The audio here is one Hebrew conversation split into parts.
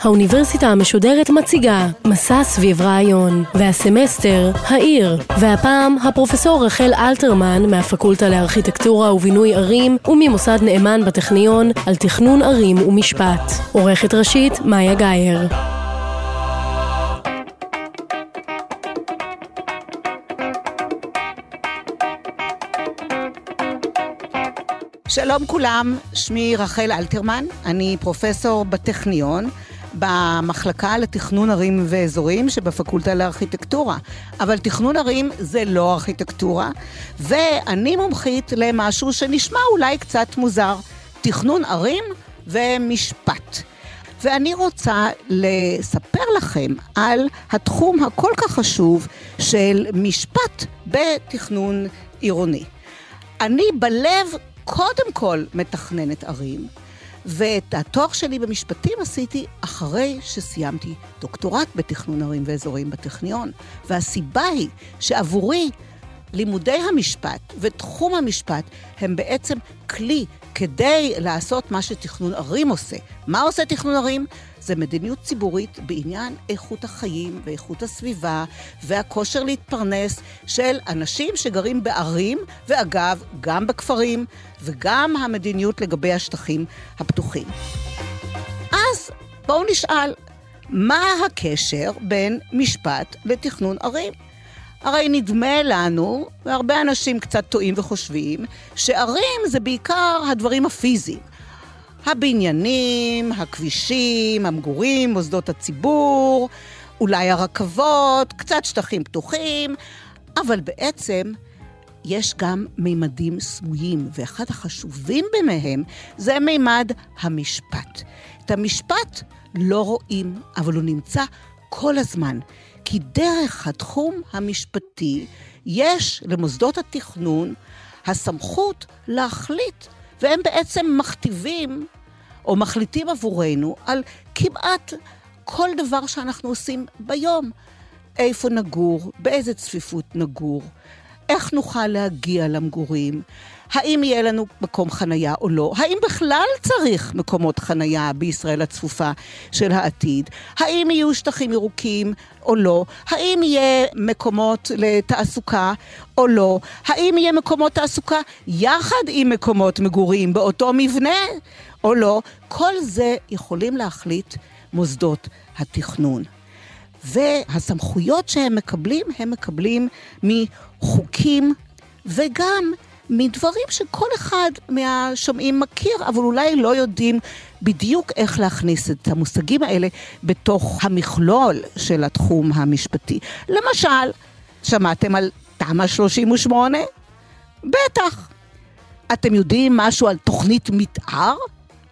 האוניברסיטה המשודרת מציגה מסע סביב רעיון, והסמסטר, העיר, והפעם הפרופסור רחל אלתרמן מהפקולטה לארכיטקטורה ובינוי ערים וממוסד נאמן בטכניון על תכנון ערים ומשפט. עורכת ראשית מאיה גאייר. שלום כולם, שמי רחל אלתרמן, אני פרופסור בטכניון. במחלקה לתכנון ערים ואזורים שבפקולטה לארכיטקטורה. אבל תכנון ערים זה לא ארכיטקטורה, ואני מומחית למשהו שנשמע אולי קצת מוזר, תכנון ערים ומשפט. ואני רוצה לספר לכם על התחום הכל כך חשוב של משפט בתכנון עירוני. אני בלב קודם כל מתכננת ערים, ואת התואר שלי במשפטים עשיתי אחרי שסיימתי דוקטורט בתכנון ערים ואזורים בטכניון. והסיבה היא שעבורי לימודי המשפט ותחום המשפט הם בעצם כלי כדי לעשות מה שתכנון ערים עושה. מה עושה תכנון ערים? זה מדיניות ציבורית בעניין איכות החיים ואיכות הסביבה והכושר להתפרנס של אנשים שגרים בערים, ואגב, גם בכפרים, וגם המדיניות לגבי השטחים הפתוחים. אז בואו נשאל, מה הקשר בין משפט לתכנון ערים? הרי נדמה לנו, והרבה אנשים קצת טועים וחושבים, שערים זה בעיקר הדברים הפיזיים. הבניינים, הכבישים, המגורים, מוסדות הציבור, אולי הרכבות, קצת שטחים פתוחים, אבל בעצם יש גם מימדים סמויים, ואחד החשובים ביניהם זה מימד המשפט. את המשפט לא רואים, אבל הוא נמצא כל הזמן. כי דרך התחום המשפטי יש למוסדות התכנון הסמכות להחליט, והם בעצם מכתיבים או מחליטים עבורנו על כמעט כל דבר שאנחנו עושים ביום. איפה נגור, באיזה צפיפות נגור, איך נוכל להגיע למגורים, האם יהיה לנו מקום חנייה או לא, האם בכלל צריך מקומות חנייה בישראל הצפופה של העתיד, האם יהיו שטחים ירוקים או לא, האם יהיה מקומות לתעסוקה או לא, האם יהיה מקומות תעסוקה יחד עם מקומות מגורים באותו מבנה או לא, כל זה יכולים להחליט מוסדות התכנון. והסמכויות שהם מקבלים, הם מקבלים מחוקים וגם מדברים שכל אחד מהשומעים מכיר, אבל אולי לא יודעים בדיוק איך להכניס את המושגים האלה בתוך המכלול של התחום המשפטי. למשל, שמעתם על תמ"א 38? בטח. אתם יודעים משהו על תוכנית מתאר?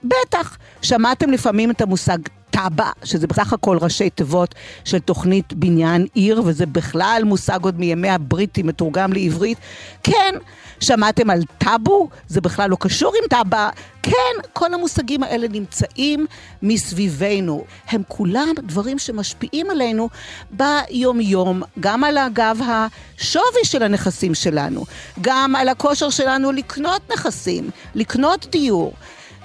בטח. שמעתם לפעמים את המושג תב"ע, שזה בסך הכל ראשי תיבות של תוכנית בניין עיר, וזה בכלל מושג עוד מימי הבריטים מתורגם לעברית. כן, שמעתם על טאבו? זה בכלל לא קשור עם תב"ע. כן, כל המושגים האלה נמצאים מסביבנו. הם כולם דברים שמשפיעים עלינו ביום-יום, גם על אגב השווי של הנכסים שלנו, גם על הכושר שלנו לקנות נכסים, לקנות דיור.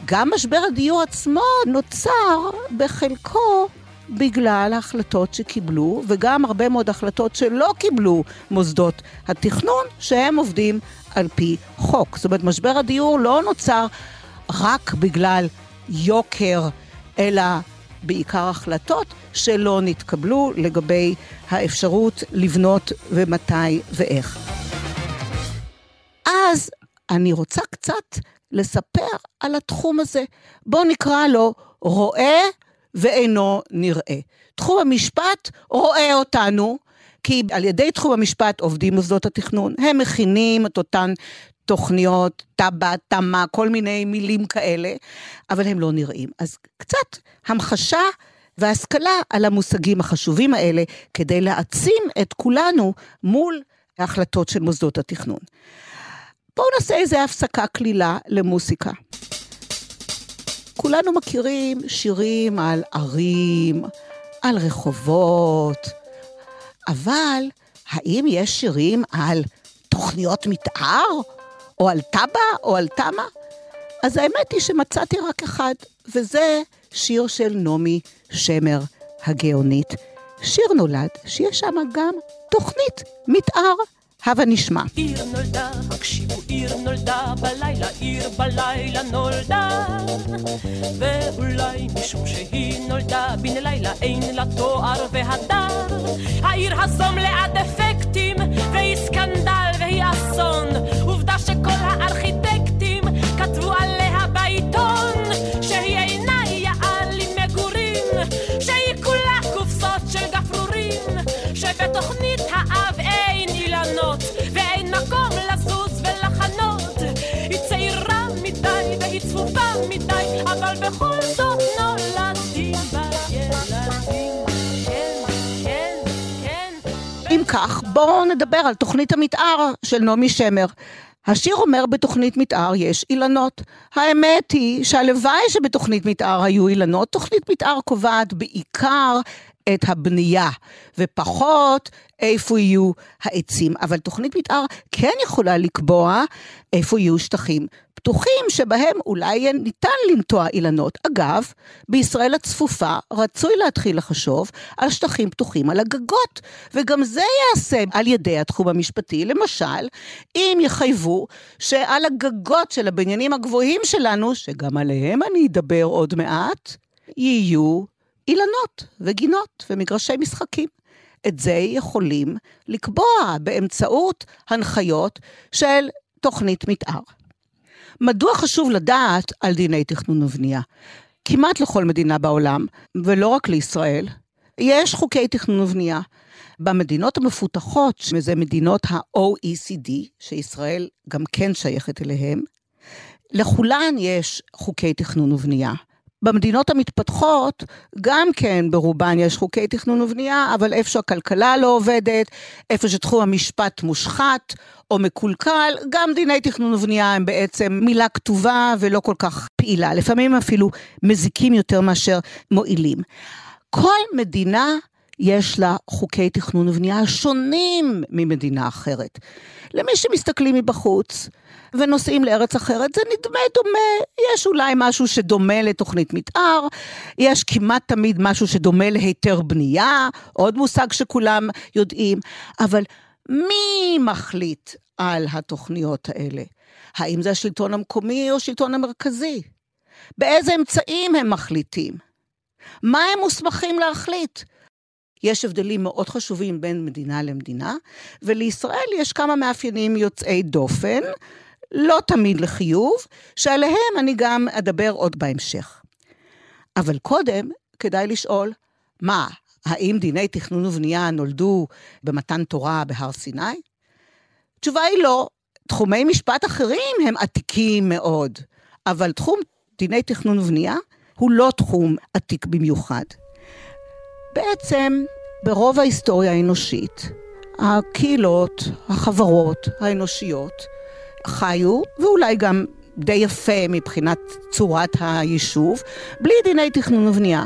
גם משבר הדיור עצמו נוצר בחלקו בגלל החלטות שקיבלו, וגם הרבה מאוד החלטות שלא קיבלו מוסדות התכנון, שהם עובדים על פי חוק. זאת אומרת, משבר הדיור לא נוצר רק בגלל יוקר, אלא בעיקר החלטות שלא נתקבלו לגבי האפשרות לבנות ומתי ואיך. אז אני רוצה קצת לספר על התחום הזה. בואו נקרא לו רואה ואינו נראה. תחום המשפט רואה אותנו, כי על ידי תחום המשפט עובדים מוסדות התכנון. הם מכינים את אותן תוכניות, תב"ע, תמ"א, כל מיני מילים כאלה, אבל הם לא נראים. אז קצת המחשה והשכלה על המושגים החשובים האלה, כדי להעצים את כולנו מול ההחלטות של מוסדות התכנון. בואו נעשה איזה הפסקה קלילה למוסיקה. כולנו מכירים שירים על ערים, על רחובות, אבל האם יש שירים על תוכניות מתאר? או על טאבה, או על תמה? אז האמת היא שמצאתי רק אחד, וזה שיר של נעמי שמר הגאונית. שיר נולד שיש שם גם תוכנית מתאר. הבה נשמע. עיר נולדה, הקשיבו, עיר נולדה, בלילה, עיר בלילה נולדה. ואולי משום שהיא נולדה, בן לילה אין לה תואר והדר. העיר הזו מלאה דפקטים, והיא סקנדל והיא אסון. עובדה שכל הארכיטקטים כתבו עליה בעיתון, כך, בואו נדבר על תוכנית המתאר של נעמי שמר. השיר אומר בתוכנית מתאר יש אילנות. האמת היא שהלוואי שבתוכנית מתאר היו אילנות. תוכנית מתאר קובעת בעיקר את הבנייה, ופחות איפה יהיו העצים. אבל תוכנית מתאר כן יכולה לקבוע איפה יהיו שטחים פתוחים שבהם אולי ניתן לנטוע אילנות. אגב, בישראל הצפופה רצוי להתחיל לחשוב על שטחים פתוחים על הגגות, וגם זה ייעשה על ידי התחום המשפטי. למשל, אם יחייבו שעל הגגות של הבניינים הגבוהים שלנו, שגם עליהם אני אדבר עוד מעט, יהיו אילנות וגינות ומגרשי משחקים. את זה יכולים לקבוע באמצעות הנחיות של תוכנית מתאר. מדוע חשוב לדעת על דיני תכנון ובנייה? כמעט לכל מדינה בעולם, ולא רק לישראל, יש חוקי תכנון ובנייה. במדינות המפותחות, שזה מדינות ה-OECD, שישראל גם כן שייכת אליהן, לכולן יש חוקי תכנון ובנייה. במדינות המתפתחות, גם כן ברובן יש חוקי תכנון ובנייה, אבל איפה שהכלכלה לא עובדת, איפה שתחום המשפט מושחת או מקולקל, גם דיני תכנון ובנייה הם בעצם מילה כתובה ולא כל כך פעילה, לפעמים אפילו מזיקים יותר מאשר מועילים. כל מדינה יש לה חוקי תכנון ובנייה שונים ממדינה אחרת. למי שמסתכלים מבחוץ, ונוסעים לארץ אחרת, זה נדמה דומה, יש אולי משהו שדומה לתוכנית מתאר, יש כמעט תמיד משהו שדומה להיתר בנייה, עוד מושג שכולם יודעים, אבל מי מחליט על התוכניות האלה? האם זה השלטון המקומי או השלטון המרכזי? באיזה אמצעים הם מחליטים? מה הם מוסמכים להחליט? יש הבדלים מאוד חשובים בין מדינה למדינה, ולישראל יש כמה מאפיינים יוצאי דופן, לא תמיד לחיוב, שעליהם אני גם אדבר עוד בהמשך. אבל קודם, כדאי לשאול, מה, האם דיני תכנון ובנייה נולדו במתן תורה בהר סיני? התשובה היא לא. תחומי משפט אחרים הם עתיקים מאוד, אבל תחום דיני תכנון ובנייה הוא לא תחום עתיק במיוחד. בעצם, ברוב ההיסטוריה האנושית, הקהילות, החברות האנושיות, חיו, ואולי גם די יפה מבחינת צורת היישוב, בלי דיני תכנון ובנייה.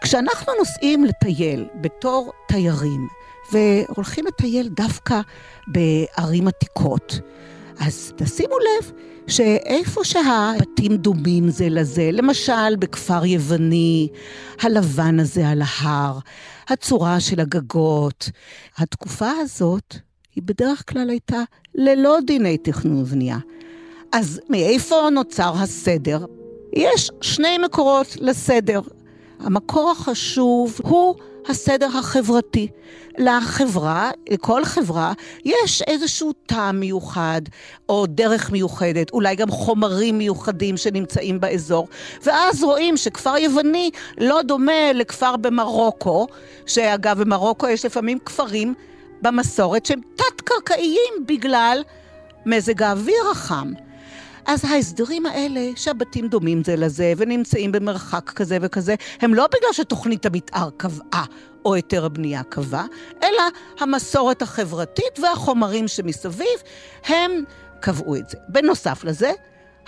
כשאנחנו נוסעים לטייל בתור תיירים, והולכים לטייל דווקא בערים עתיקות, אז תשימו לב שאיפה שהבתים דומים זה לזה, למשל בכפר יווני, הלבן הזה על ההר, הצורה של הגגות, התקופה הזאת היא בדרך כלל הייתה ללא דיני תכנון ובנייה. אז מאיפה נוצר הסדר? יש שני מקורות לסדר. המקור החשוב הוא הסדר החברתי. לחברה, לכל חברה, יש איזשהו טעם מיוחד, או דרך מיוחדת, אולי גם חומרים מיוחדים שנמצאים באזור. ואז רואים שכפר יווני לא דומה לכפר במרוקו, שאגב, במרוקו יש לפעמים כפרים במסורת שהם תת-קרקעיים בגלל מזג האוויר החם. אז ההסדרים האלה, שהבתים דומים זה לזה ונמצאים במרחק כזה וכזה, הם לא בגלל שתוכנית המתאר קבעה או היתר הבנייה קבע, אלא המסורת החברתית והחומרים שמסביב, הם קבעו את זה. בנוסף לזה,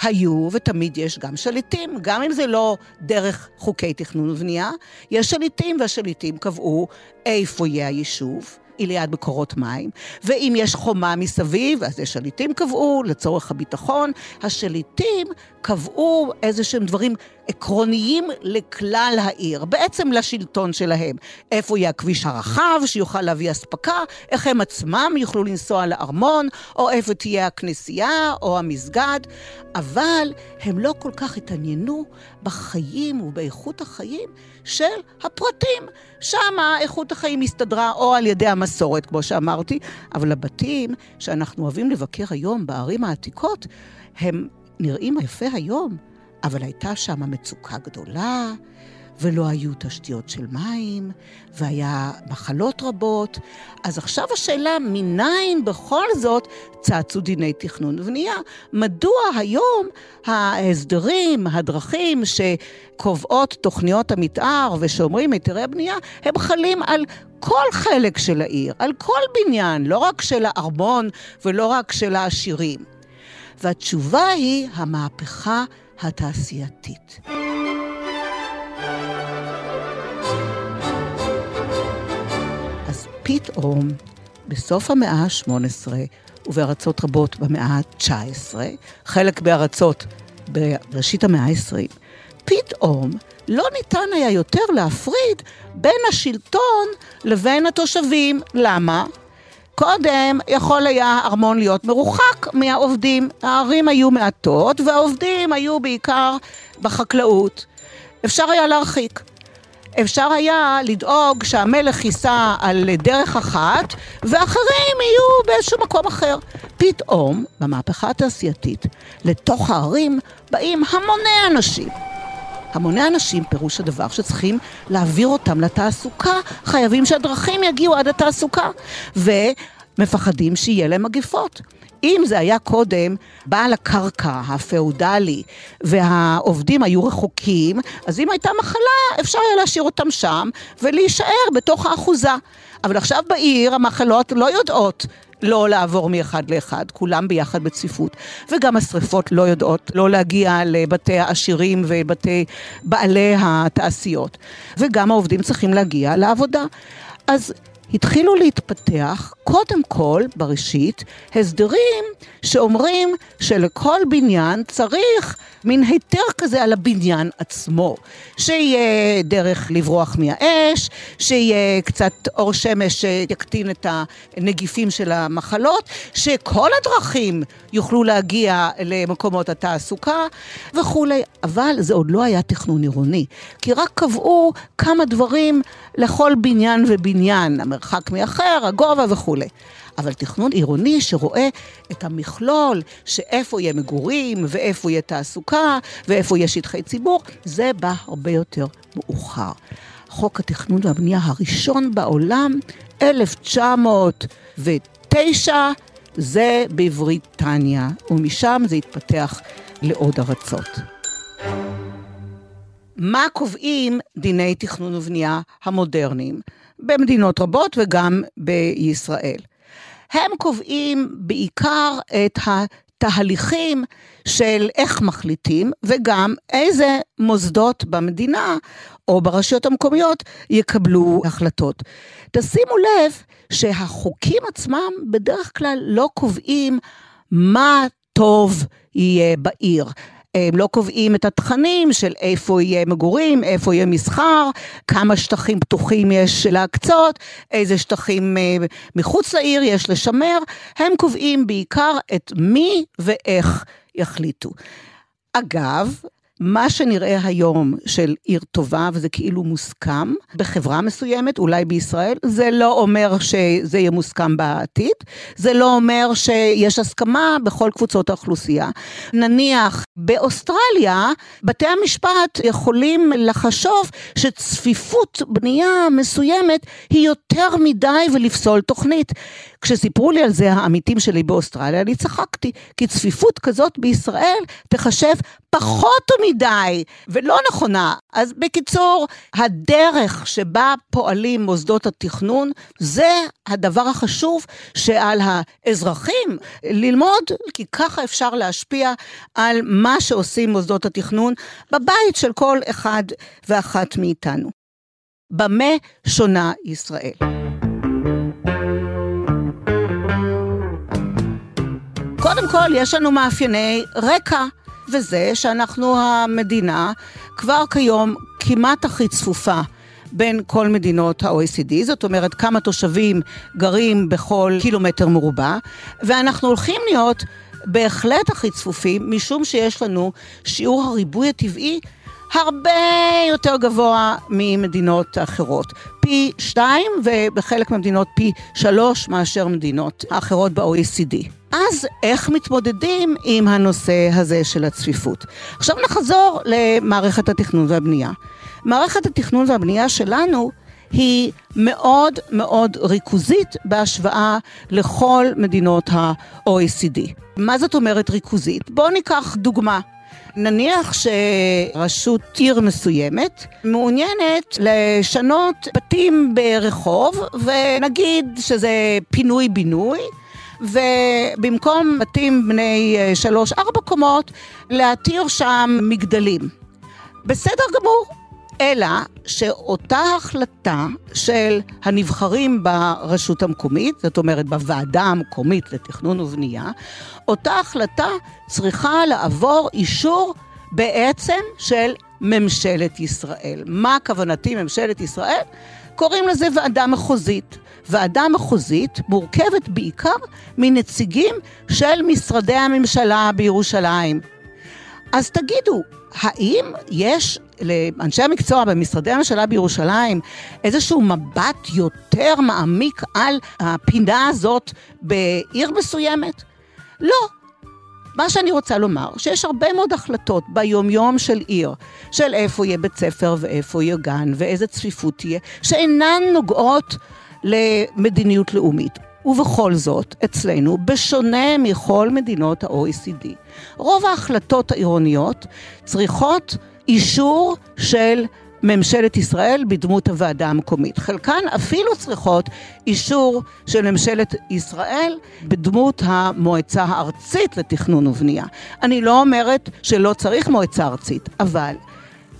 היו ותמיד יש גם שליטים, גם אם זה לא דרך חוקי תכנון ובנייה, יש שליטים והשליטים קבעו איפה יהיה היישוב. היא ליד מקורות מים, ואם יש חומה מסביב, אז השליטים קבעו לצורך הביטחון, השליטים קבעו איזה שהם דברים עקרוניים לכלל העיר, בעצם לשלטון שלהם. איפה יהיה הכביש הרחב שיוכל להביא אספקה, איך הם עצמם יוכלו לנסוע לארמון, או איפה תהיה הכנסייה או המסגד, אבל הם לא כל כך התעניינו בחיים ובאיכות החיים של הפרטים. שם איכות החיים הסתדרה או על ידי המסורת, כמו שאמרתי, אבל הבתים שאנחנו אוהבים לבקר היום בערים העתיקות, הם נראים יפה היום, אבל הייתה שם מצוקה גדולה, ולא היו תשתיות של מים, והיה מחלות רבות. אז עכשיו השאלה, מניין בכל זאת צצו דיני תכנון ובנייה? מדוע היום ההסדרים, הדרכים שקובעות תוכניות המתאר ושאומרים היתרי הבנייה, הם חלים על כל חלק של העיר, על כל בניין, לא רק של הארמון ולא רק של העשירים. והתשובה היא המהפכה התעשייתית. אז פתאום, בסוף המאה ה-18 ובארצות רבות במאה ה-19, חלק בארצות בראשית המאה ה-20, פתאום לא ניתן היה יותר להפריד בין השלטון לבין התושבים. למה? קודם יכול היה ארמון להיות מרוחק מהעובדים. הערים היו מעטות והעובדים היו בעיקר בחקלאות. אפשר היה להרחיק. אפשר היה לדאוג שהמלך ייסע על דרך אחת ואחרים יהיו באיזשהו מקום אחר. פתאום, במהפכה התעשייתית, לתוך הערים באים המוני אנשים. המוני אנשים, פירוש הדבר שצריכים להעביר אותם לתעסוקה, חייבים שהדרכים יגיעו עד התעסוקה, ומפחדים שיהיה להם מגפות. אם זה היה קודם בעל הקרקע הפאודלי והעובדים היו רחוקים, אז אם הייתה מחלה אפשר היה להשאיר אותם שם ולהישאר בתוך האחוזה. אבל עכשיו בעיר המחלות לא יודעות לא לעבור מאחד לאחד, כולם ביחד בצפיפות. וגם השריפות לא יודעות לא להגיע לבתי העשירים ובתי בעלי התעשיות. וגם העובדים צריכים להגיע לעבודה. אז התחילו להתפתח, קודם כל, בראשית, הסדרים שאומרים שלכל בניין צריך מין היתר כזה על הבניין עצמו. שיהיה דרך לברוח מהאש, שיהיה קצת אור שמש שיקטין את הנגיפים של המחלות, שכל הדרכים יוכלו להגיע למקומות התעסוקה וכולי. אבל זה עוד לא היה תכנון עירוני, כי רק קבעו כמה דברים לכל בניין ובניין, המרחק מאחר, הגובה וכולי. אבל תכנון עירוני שרואה את המכלול, שאיפה יהיה מגורים, ואיפה יהיה תעסוקה, ואיפה יהיה שטחי ציבור, זה בא הרבה יותר מאוחר. חוק התכנון והבנייה הראשון בעולם, 1909, זה בבריטניה, ומשם זה התפתח לעוד ארצות. מה קובעים דיני תכנון ובנייה המודרניים במדינות רבות וגם בישראל? הם קובעים בעיקר את התהליכים של איך מחליטים, וגם איזה מוסדות במדינה או ברשויות המקומיות יקבלו החלטות. תשימו לב שהחוקים עצמם בדרך כלל לא קובעים מה טוב יהיה בעיר. הם לא קובעים את התכנים של איפה יהיה מגורים, איפה יהיה מסחר, כמה שטחים פתוחים יש להקצות, איזה שטחים אה, מחוץ לעיר יש לשמר, הם קובעים בעיקר את מי ואיך יחליטו. אגב, מה שנראה היום של עיר טובה, וזה כאילו מוסכם, בחברה מסוימת, אולי בישראל, זה לא אומר שזה יהיה מוסכם בעתיד, זה לא אומר שיש הסכמה בכל קבוצות האוכלוסייה. נניח באוסטרליה, בתי המשפט יכולים לחשוב שצפיפות בנייה מסוימת היא יותר מדי ולפסול תוכנית. כשסיפרו לי על זה העמיתים שלי באוסטרליה, אני צחקתי, כי צפיפות כזאת בישראל תחשב פחות מדי ולא נכונה. אז בקיצור, הדרך שבה פועלים מוסדות התכנון, זה הדבר החשוב שעל האזרחים ללמוד, כי ככה אפשר להשפיע על מה שעושים מוסדות התכנון בבית של כל אחד ואחת מאיתנו. במה שונה ישראל? קודם כל, יש לנו מאפייני רקע. וזה שאנחנו המדינה כבר כיום כמעט הכי צפופה. בין כל מדינות ה-OECD, זאת אומרת כמה תושבים גרים בכל קילומטר מרובע, ואנחנו הולכים להיות בהחלט הכי צפופים, משום שיש לנו שיעור הריבוי הטבעי הרבה יותר גבוה ממדינות אחרות. פי שתיים, ובחלק מהמדינות פי שלוש מאשר מדינות האחרות ב-OECD. אז איך מתמודדים עם הנושא הזה של הצפיפות? עכשיו נחזור למערכת התכנון והבנייה. מערכת התכנון והבנייה שלנו היא מאוד מאוד ריכוזית בהשוואה לכל מדינות ה-OECD. מה זאת אומרת ריכוזית? בואו ניקח דוגמה. נניח שרשות עיר מסוימת מעוניינת לשנות בתים ברחוב, ונגיד שזה פינוי-בינוי, ובמקום בתים בני שלוש-ארבע קומות, להתיר שם מגדלים. בסדר גמור, אלא שאותה החלטה של הנבחרים ברשות המקומית, זאת אומרת בוועדה המקומית לתכנון ובנייה, אותה החלטה צריכה לעבור אישור בעצם של ממשלת ישראל. מה כוונתי ממשלת ישראל? קוראים לזה ועדה מחוזית. ועדה מחוזית מורכבת בעיקר מנציגים של משרדי הממשלה בירושלים. אז תגידו, האם יש לאנשי המקצוע במשרדי הממשלה בירושלים איזשהו מבט יותר מעמיק על הפינה הזאת בעיר מסוימת? לא. מה שאני רוצה לומר, שיש הרבה מאוד החלטות ביומיום של עיר, של איפה יהיה בית ספר ואיפה יהיה גן ואיזה צפיפות תהיה, שאינן נוגעות למדיניות לאומית. ובכל זאת, אצלנו, בשונה מכל מדינות ה-OECD, רוב ההחלטות העירוניות צריכות אישור של ממשלת ישראל בדמות הוועדה המקומית. חלקן אפילו צריכות אישור של ממשלת ישראל בדמות המועצה הארצית לתכנון ובנייה. אני לא אומרת שלא צריך מועצה ארצית, אבל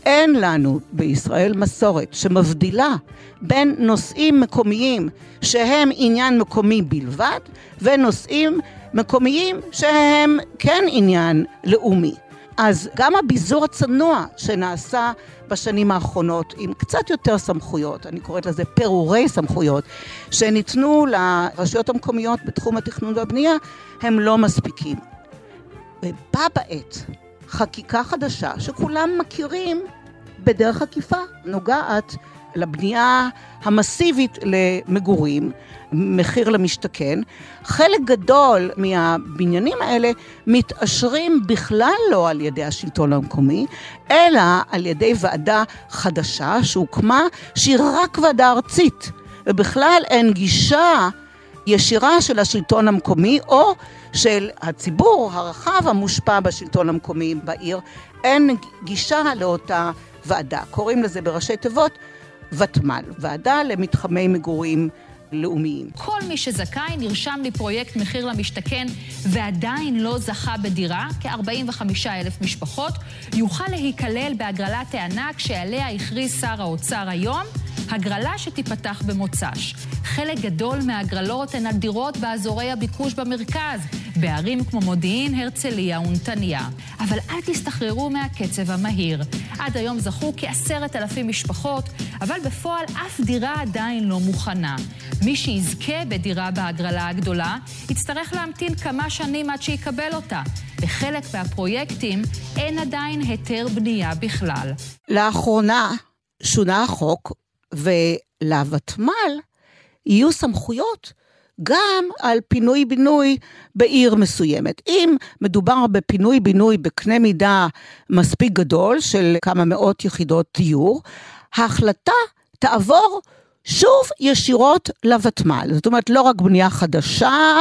אין לנו בישראל מסורת שמבדילה בין נושאים מקומיים שהם עניין מקומי בלבד ונושאים מקומיים שהם כן עניין לאומי. אז גם הביזור הצנוע שנעשה בשנים האחרונות עם קצת יותר סמכויות, אני קוראת לזה פירורי סמכויות, שניתנו לרשויות המקומיות בתחום התכנון והבנייה, הם לא מספיקים. ובה בעת חקיקה חדשה שכולם מכירים בדרך עקיפה, נוגעת לבנייה המסיבית למגורים, מחיר למשתכן. חלק גדול מהבניינים האלה מתעשרים בכלל לא על ידי השלטון המקומי, אלא על ידי ועדה חדשה שהוקמה, שהיא רק ועדה ארצית, ובכלל אין גישה ישירה של השלטון המקומי או של הציבור הרחב המושפע בשלטון המקומי בעיר. אין גישה לאותה ועדה. קוראים לזה בראשי תיבות ותמ"ל, ועדה למתחמי מגורים לאומיים. כל מי שזכאי נרשם לפרויקט מחיר למשתכן ועדיין לא זכה בדירה, כ-45 אלף משפחות, יוכל להיכלל בהגרלת הענק שעליה הכריז שר האוצר היום. הגרלה שתיפתח במוצ"ש. חלק גדול מההגרלות הן על דירות באזורי הביקוש במרכז, בערים כמו מודיעין, הרצליה ונתניה. אבל אל תסתחררו מהקצב המהיר. עד היום זכו כעשרת אלפים משפחות, אבל בפועל אף דירה עדיין לא מוכנה. מי שיזכה בדירה בהגרלה הגדולה, יצטרך להמתין כמה שנים עד שיקבל אותה. בחלק מהפרויקטים אין עדיין היתר בנייה בכלל. לאחרונה שונה החוק ולוותמ"ל יהיו סמכויות גם על פינוי-בינוי בעיר מסוימת. אם מדובר בפינוי-בינוי בקנה מידה מספיק גדול של כמה מאות יחידות דיור, ההחלטה תעבור שוב ישירות לוותמ"ל. זאת אומרת, לא רק בנייה חדשה,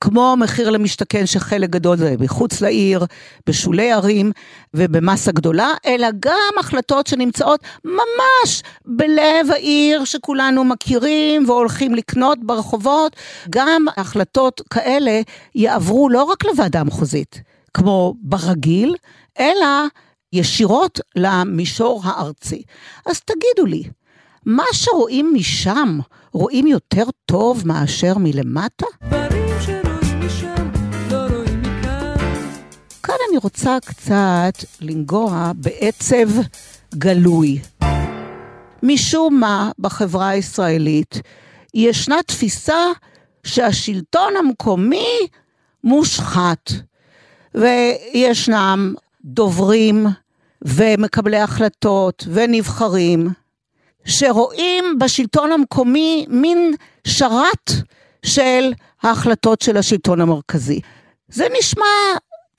כמו מחיר למשתכן שחלק גדול זה מחוץ לעיר, בשולי ערים ובמסה גדולה, אלא גם החלטות שנמצאות ממש בלב העיר שכולנו מכירים והולכים לקנות ברחובות, גם החלטות כאלה יעברו לא רק לוועדה המחוזית, כמו ברגיל, אלא ישירות למישור הארצי. אז תגידו לי, מה שרואים משם, רואים יותר טוב מאשר מלמטה? דברים שרואים משם, לא רואים אני רוצה קצת לנגוע בעצב גלוי. משום מה בחברה הישראלית ישנה תפיסה שהשלטון המקומי מושחת, וישנם דוברים ומקבלי החלטות ונבחרים שרואים בשלטון המקומי מין שרת של ההחלטות של השלטון המרכזי. זה נשמע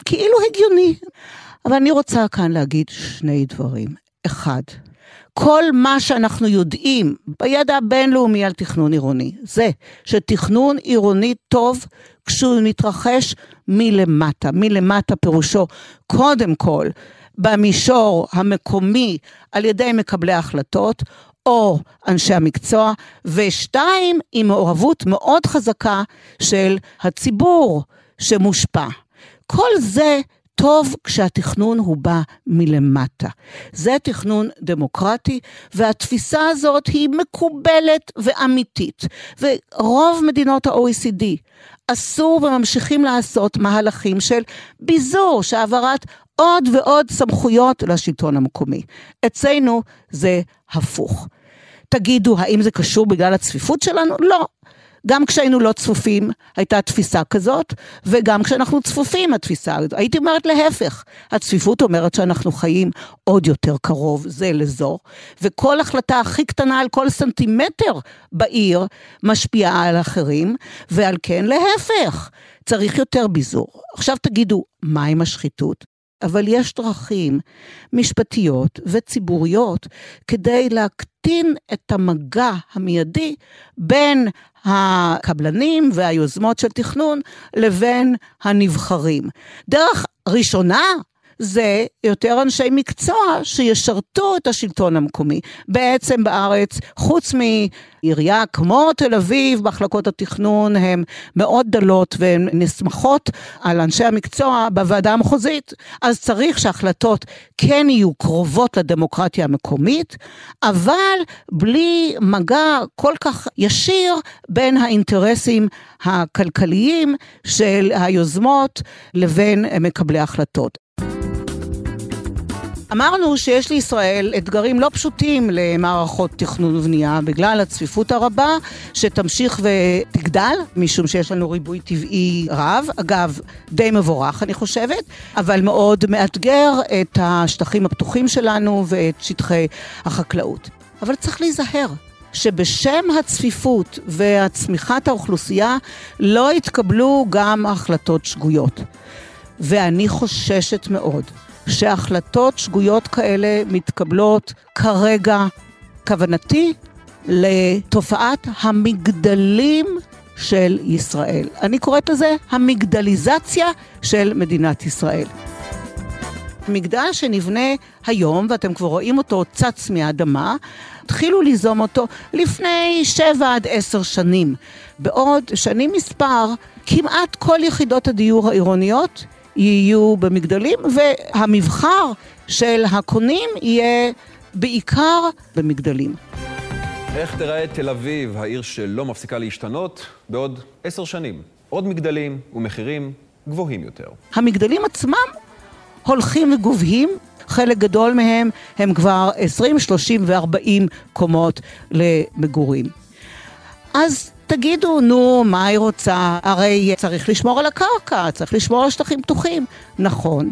כאילו הגיוני, אבל אני רוצה כאן להגיד שני דברים. אחד, כל מה שאנחנו יודעים בידע הבינלאומי על תכנון עירוני, זה שתכנון עירוני טוב כשהוא מתרחש מלמטה. מלמטה פירושו קודם כל במישור המקומי על ידי מקבלי ההחלטות, או אנשי המקצוע, ושתיים, עם מעורבות מאוד חזקה של הציבור שמושפע. כל זה טוב כשהתכנון הוא בא מלמטה. זה תכנון דמוקרטי, והתפיסה הזאת היא מקובלת ואמיתית. ורוב מדינות ה-OECD עשו וממשיכים לעשות מהלכים של ביזור, שהעברת עוד ועוד סמכויות לשלטון המקומי. אצלנו זה הפוך. תגידו, האם זה קשור בגלל הצפיפות שלנו? לא. גם כשהיינו לא צפופים הייתה תפיסה כזאת, וגם כשאנחנו צפופים התפיסה הזאת. הייתי אומרת להפך, הצפיפות אומרת שאנחנו חיים עוד יותר קרוב זה לזו, וכל החלטה הכי קטנה על כל סנטימטר בעיר משפיעה על אחרים, ועל כן להפך, צריך יותר ביזור. עכשיו תגידו, מה עם השחיתות? אבל יש דרכים משפטיות וציבוריות כדי להקטין את המגע המיידי בין הקבלנים והיוזמות של תכנון לבין הנבחרים. דרך ראשונה זה יותר אנשי מקצוע שישרתו את השלטון המקומי. בעצם בארץ, חוץ מעירייה כמו תל אביב, מחלקות התכנון הן מאוד דלות והן נסמכות על אנשי המקצוע בוועדה המחוזית. אז צריך שהחלטות כן יהיו קרובות לדמוקרטיה המקומית, אבל בלי מגע כל כך ישיר בין האינטרסים הכלכליים של היוזמות לבין מקבלי ההחלטות. אמרנו שיש לישראל אתגרים לא פשוטים למערכות תכנון ובנייה בגלל הצפיפות הרבה שתמשיך ותגדל, משום שיש לנו ריבוי טבעי רב, אגב, די מבורך אני חושבת, אבל מאוד מאתגר את השטחים הפתוחים שלנו ואת שטחי החקלאות. אבל צריך להיזהר. שבשם הצפיפות והצמיחת האוכלוסייה לא יתקבלו גם החלטות שגויות. ואני חוששת מאוד שהחלטות שגויות כאלה מתקבלות כרגע, כוונתי, לתופעת המגדלים של ישראל. אני קוראת לזה המגדליזציה של מדינת ישראל. מגדל שנבנה היום, ואתם כבר רואים אותו צץ מהאדמה, התחילו ליזום אותו לפני שבע עד עשר שנים. בעוד שנים מספר, כמעט כל יחידות הדיור העירוניות יהיו במגדלים, והמבחר של הקונים יהיה בעיקר במגדלים. איך תראה תל אביב, העיר שלא מפסיקה להשתנות, בעוד עשר שנים? עוד מגדלים ומחירים גבוהים יותר. המגדלים עצמם הולכים וגובהים, חלק גדול מהם הם כבר 20, 30 ו-40 קומות למגורים. אז תגידו, נו, מה היא רוצה? הרי צריך לשמור על הקרקע, צריך לשמור על שטחים פתוחים. נכון,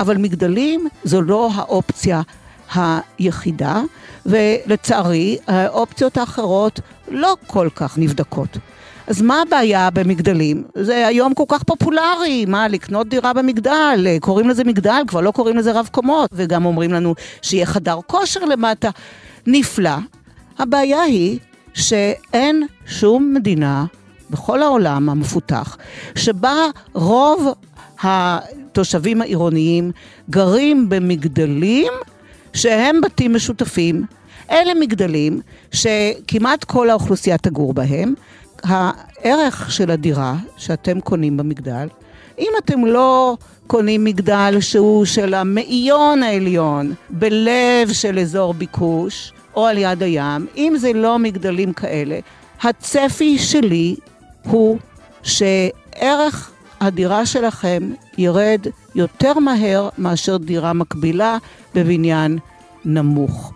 אבל מגדלים זו לא האופציה היחידה, ולצערי, האופציות האחרות לא כל כך נבדקות. אז מה הבעיה במגדלים? זה היום כל כך פופולרי, מה, לקנות דירה במגדל, קוראים לזה מגדל, כבר לא קוראים לזה רב קומות, וגם אומרים לנו שיהיה חדר כושר למטה. נפלא. הבעיה היא שאין שום מדינה בכל העולם המפותח, שבה רוב התושבים העירוניים גרים במגדלים שהם בתים משותפים. אלה מגדלים שכמעט כל האוכלוסייה תגור בהם. הערך של הדירה שאתם קונים במגדל, אם אתם לא קונים מגדל שהוא של המאיון העליון, בלב של אזור ביקוש, או על יד הים, אם זה לא מגדלים כאלה, הצפי שלי הוא שערך הדירה שלכם ירד יותר מהר מאשר דירה מקבילה בבניין נמוך.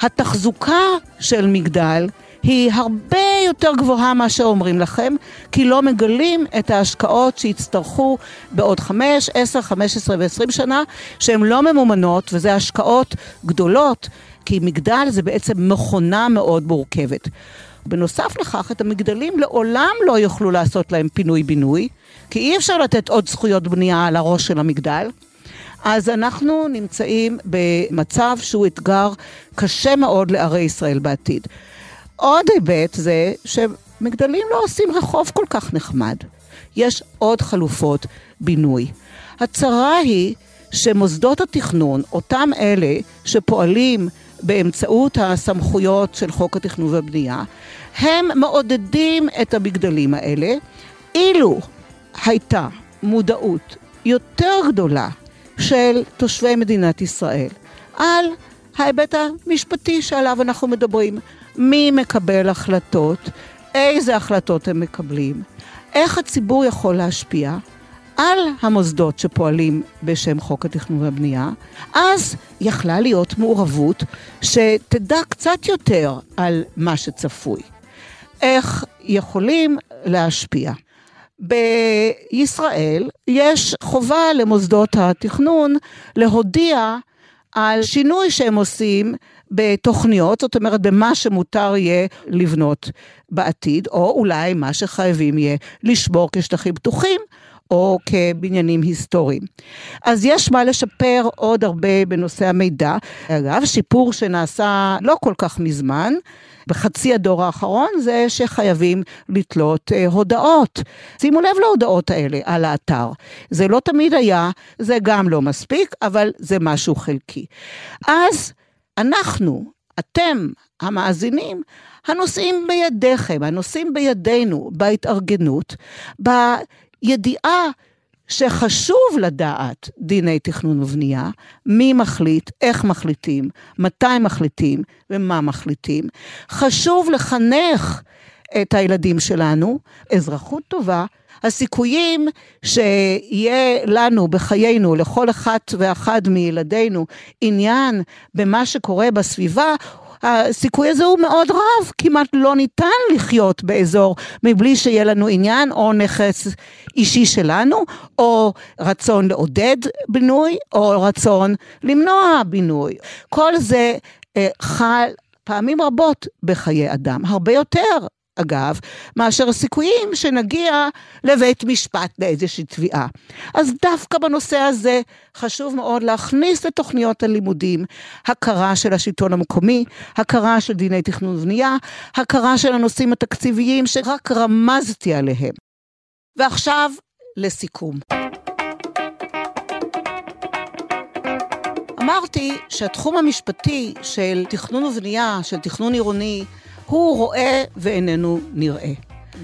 התחזוקה של מגדל היא הרבה יותר גבוהה מאשר אומרים לכם, כי לא מגלים את ההשקעות שיצטרכו בעוד 5, 10, 15 ו-20 שנה, שהן לא ממומנות, וזה השקעות גדולות, כי מגדל זה בעצם מכונה מאוד מורכבת. בנוסף לכך, את המגדלים לעולם לא יוכלו לעשות להם פינוי-בינוי, כי אי אפשר לתת עוד זכויות בנייה על הראש של המגדל. אז אנחנו נמצאים במצב שהוא אתגר קשה מאוד לערי ישראל בעתיד. עוד היבט זה שמגדלים לא עושים רחוב כל כך נחמד. יש עוד חלופות בינוי. הצרה היא שמוסדות התכנון, אותם אלה שפועלים באמצעות הסמכויות של חוק התכנון והבנייה, הם מעודדים את המגדלים האלה. אילו הייתה מודעות יותר גדולה של תושבי מדינת ישראל על ההיבט המשפטי שעליו אנחנו מדברים, מי מקבל החלטות, איזה החלטות הם מקבלים, איך הציבור יכול להשפיע על המוסדות שפועלים בשם חוק התכנון והבנייה, אז יכלה להיות מעורבות שתדע קצת יותר על מה שצפוי. איך יכולים להשפיע. בישראל יש חובה למוסדות התכנון להודיע על שינוי שהם עושים בתוכניות, זאת אומרת במה שמותר יהיה לבנות בעתיד, או אולי מה שחייבים יהיה לשבור כשטחים פתוחים. או כבניינים היסטוריים. אז יש מה לשפר עוד הרבה בנושא המידע. אגב, שיפור שנעשה לא כל כך מזמן, בחצי הדור האחרון, זה שחייבים לתלות אה, הודעות. שימו לב להודעות האלה על האתר. זה לא תמיד היה, זה גם לא מספיק, אבל זה משהו חלקי. אז אנחנו, אתם, המאזינים, הנושאים בידיכם, הנושאים בידינו בהתארגנות, בידיעה שחשוב לדעת דיני תכנון ובנייה, מי מחליט, איך מחליטים, מתי מחליטים ומה מחליטים. חשוב לחנך את הילדים שלנו, אזרחות טובה, הסיכויים שיהיה לנו בחיינו, לכל אחת ואחד מילדינו, עניין במה שקורה בסביבה, הסיכוי הזה הוא מאוד רב, כמעט לא ניתן לחיות באזור מבלי שיהיה לנו עניין או נכס אישי שלנו, או רצון לעודד בינוי, או רצון למנוע בינוי. כל זה אה, חל פעמים רבות בחיי אדם, הרבה יותר אגב, מאשר הסיכויים שנגיע לבית משפט לאיזושהי תביעה. אז דווקא בנושא הזה חשוב מאוד להכניס לתוכניות הלימודים הכרה של השלטון המקומי, הכרה של דיני תכנון ובנייה, הכרה של הנושאים התקציביים שרק רמזתי עליהם. ועכשיו לסיכום. אמרתי שהתחום המשפטי של תכנון ובנייה, של תכנון עירוני, הוא רואה ואיננו נראה.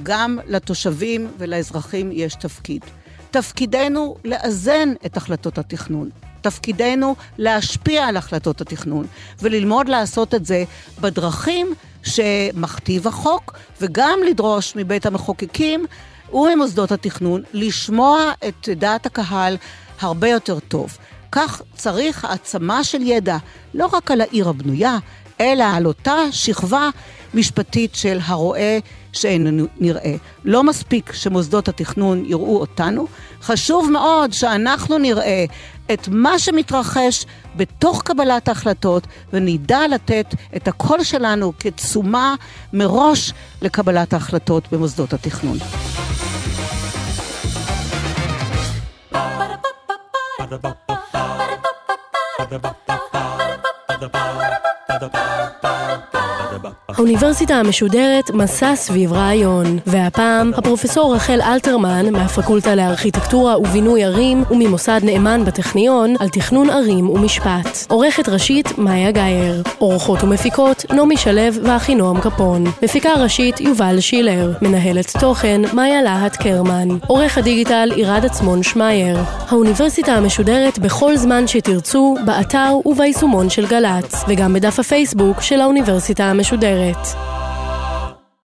גם לתושבים ולאזרחים יש תפקיד. תפקידנו לאזן את החלטות התכנון. תפקידנו להשפיע על החלטות התכנון וללמוד לעשות את זה בדרכים שמכתיב החוק, וגם לדרוש מבית המחוקקים וממוסדות התכנון לשמוע את דעת הקהל הרבה יותר טוב. כך צריך העצמה של ידע, לא רק על העיר הבנויה, אלא על אותה שכבה משפטית של הרואה שאינו נראה. לא מספיק שמוסדות התכנון יראו אותנו, חשוב מאוד שאנחנו נראה את מה שמתרחש בתוך קבלת ההחלטות ונדע לתת את הקול שלנו כתשומה מראש לקבלת ההחלטות במוסדות התכנון. Ba-da-ba-ba-ba האוניברסיטה המשודרת מסע סביב רעיון, והפעם הפרופסור רחל אלתרמן מהפקולטה לארכיטקטורה ובינוי ערים וממוסד נאמן בטכניון על תכנון ערים ומשפט. עורכת ראשית מאיה גאייר. עורכות ומפיקות נעמי שלו ואחינועם קפון. מפיקה ראשית יובל שילר. מנהלת תוכן מאיה להט קרמן. עורך הדיגיטל עירד עצמון שמייר. האוניברסיטה המשודרת בכל זמן שתרצו, באתר וביישומון של גל"צ, וגם בדף הפייסבוק של האוניברסיטה המשודרת. משודרת.